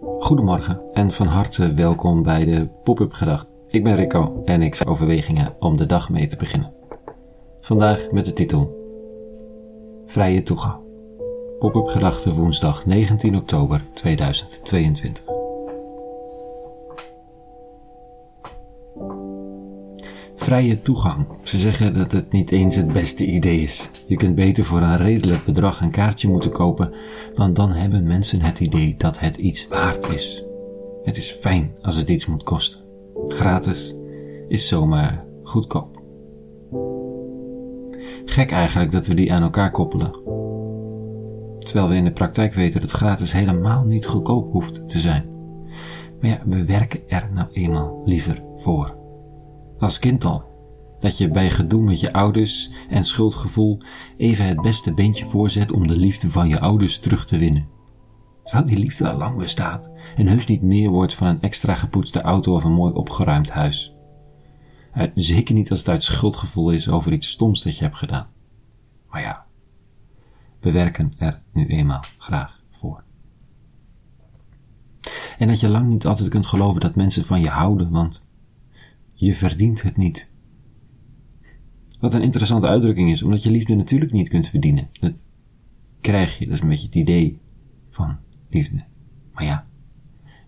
Goedemorgen en van harte welkom bij de Pop-up Gedacht. Ik ben Rico en ik sta overwegingen om de dag mee te beginnen. Vandaag met de titel Vrije toegang. Pop-up Gedachten woensdag 19 oktober 2022. Vrije toegang. Ze zeggen dat het niet eens het beste idee is. Je kunt beter voor een redelijk bedrag een kaartje moeten kopen, want dan hebben mensen het idee dat het iets waard is. Het is fijn als het iets moet kosten. Gratis is zomaar goedkoop. Gek eigenlijk dat we die aan elkaar koppelen. Terwijl we in de praktijk weten dat gratis helemaal niet goedkoop hoeft te zijn. Maar ja, we werken er nou eenmaal liever voor. Als kind al. Dat je bij gedoe met je ouders en schuldgevoel even het beste beentje voorzet om de liefde van je ouders terug te winnen. Terwijl die liefde al lang bestaat en heus niet meer wordt van een extra gepoetste auto of een mooi opgeruimd huis. Zeker niet als het uit schuldgevoel is over iets stoms dat je hebt gedaan. Maar ja, we werken er nu eenmaal graag voor. En dat je lang niet altijd kunt geloven dat mensen van je houden, want je verdient het niet. Wat een interessante uitdrukking is, omdat je liefde natuurlijk niet kunt verdienen. Dat krijg je, dat is een beetje het idee van liefde. Maar ja,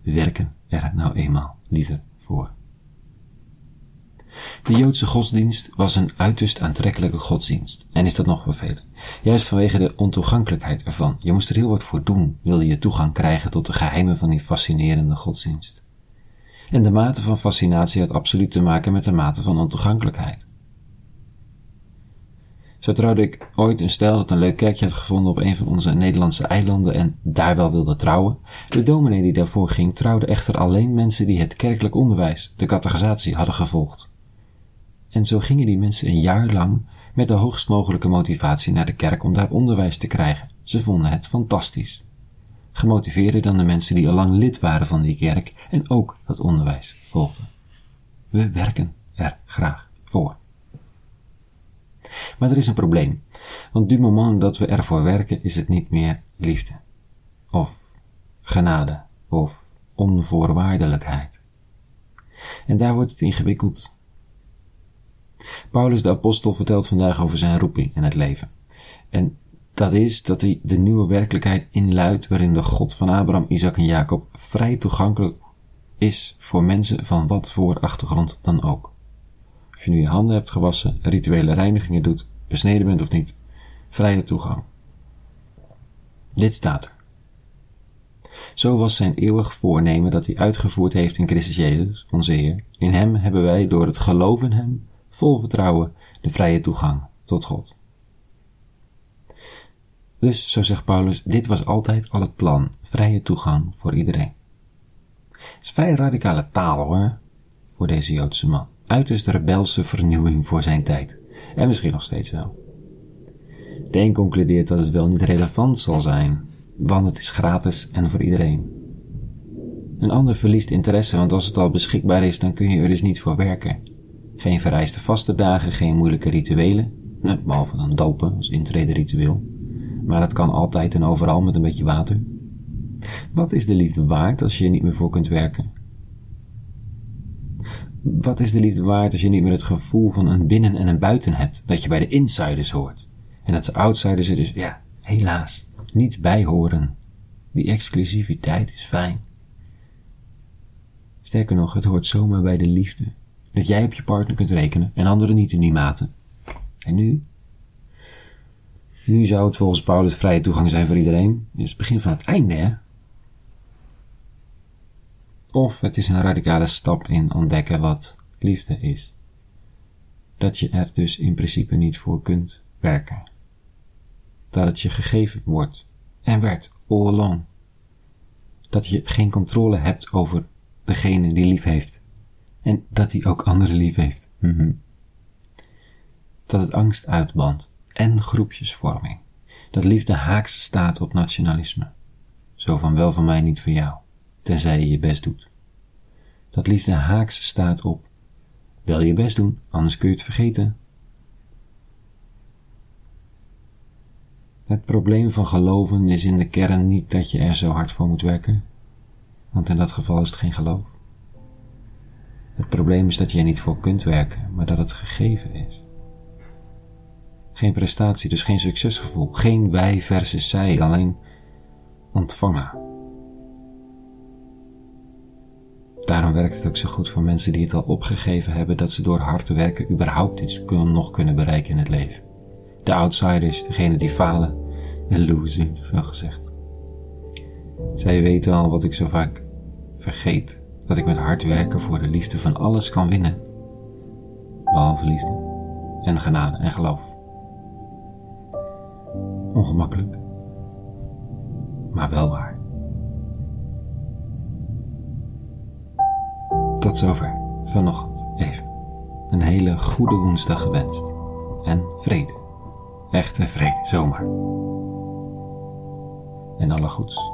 we werken er nou eenmaal liever voor. De Joodse godsdienst was een uiterst aantrekkelijke godsdienst. En is dat nog vervelend. Juist vanwege de ontoegankelijkheid ervan. Je moest er heel wat voor doen, wilde je toegang krijgen tot de geheimen van die fascinerende godsdienst. En de mate van fascinatie had absoluut te maken met de mate van ontoegankelijkheid. Zo trouwde ik ooit een stel dat een leuk kerkje had gevonden op een van onze Nederlandse eilanden en daar wel wilde trouwen. De dominee die daarvoor ging trouwde echter alleen mensen die het kerkelijk onderwijs, de catechisatie, hadden gevolgd. En zo gingen die mensen een jaar lang met de hoogst mogelijke motivatie naar de kerk om daar onderwijs te krijgen. Ze vonden het fantastisch gemotiveerder dan de mensen die al lang lid waren van die kerk en ook dat onderwijs volgden. We werken er graag voor. Maar er is een probleem, want du moment dat we ervoor werken is het niet meer liefde, of genade, of onvoorwaardelijkheid. En daar wordt het ingewikkeld. Paulus de apostel vertelt vandaag over zijn roeping en het leven. En dat is dat hij de nieuwe werkelijkheid inluidt waarin de God van Abraham, Isaac en Jacob vrij toegankelijk is voor mensen van wat voor achtergrond dan ook. Of je nu je handen hebt gewassen, rituele reinigingen doet, besneden bent of niet, vrije toegang. Dit staat er. Zo was zijn eeuwig voornemen dat hij uitgevoerd heeft in Christus Jezus, onze Heer. In hem hebben wij door het geloof in hem, vol vertrouwen, de vrije toegang tot God. Dus, zo zegt Paulus, dit was altijd al het plan, vrije toegang voor iedereen. Het is vrij radicale taal hoor, voor deze Joodse man. Uiterst rebelse vernieuwing voor zijn tijd. En misschien nog steeds wel. De een concludeert dat het wel niet relevant zal zijn, want het is gratis en voor iedereen. Een ander verliest interesse, want als het al beschikbaar is, dan kun je er dus niet voor werken. Geen vereiste vaste dagen, geen moeilijke rituelen, behalve dan dopen als intrederitueel maar het kan altijd en overal met een beetje water. Wat is de liefde waard als je er niet meer voor kunt werken? Wat is de liefde waard als je niet meer het gevoel van een binnen en een buiten hebt, dat je bij de insiders hoort, en dat de outsiders er dus, ja, helaas, niet bij horen? Die exclusiviteit is fijn. Sterker nog, het hoort zomaar bij de liefde. Dat jij op je partner kunt rekenen en anderen niet in die mate. En nu? Nu zou het volgens Paulus vrije toegang zijn voor iedereen. Dit is het begin van het einde, hè? Of het is een radicale stap in ontdekken wat liefde is. Dat je er dus in principe niet voor kunt werken. Dat het je gegeven wordt en werd all along. Dat je geen controle hebt over degene die lief heeft. En dat hij ook anderen lief heeft. Mhm. Dat het angst uitbandt en groepjesvorming. Dat liefde haaks staat op nationalisme. Zo van wel van mij, niet van jou, tenzij je je best doet. Dat liefde haaks staat op wel je best doen, anders kun je het vergeten. Het probleem van geloven is in de kern niet dat je er zo hard voor moet werken. want in dat geval is het geen geloof. Het probleem is dat je er niet voor kunt werken, maar dat het gegeven is. Geen prestatie, dus geen succesgevoel, geen wij versus zij, alleen ontvangen. Daarom werkt het ook zo goed voor mensen die het al opgegeven hebben dat ze door hard te werken überhaupt iets kunnen, nog kunnen bereiken in het leven. De outsiders, degene die falen, de losers, zo gezegd. Zij weten al wat ik zo vaak vergeet, dat ik met hard werken voor de liefde van alles kan winnen. Behalve liefde en genade en geloof. Ongemakkelijk, maar wel waar. Tot zover vanochtend even. Een hele goede woensdag gewenst. En vrede. Echte vrede, zomaar. En alle goeds.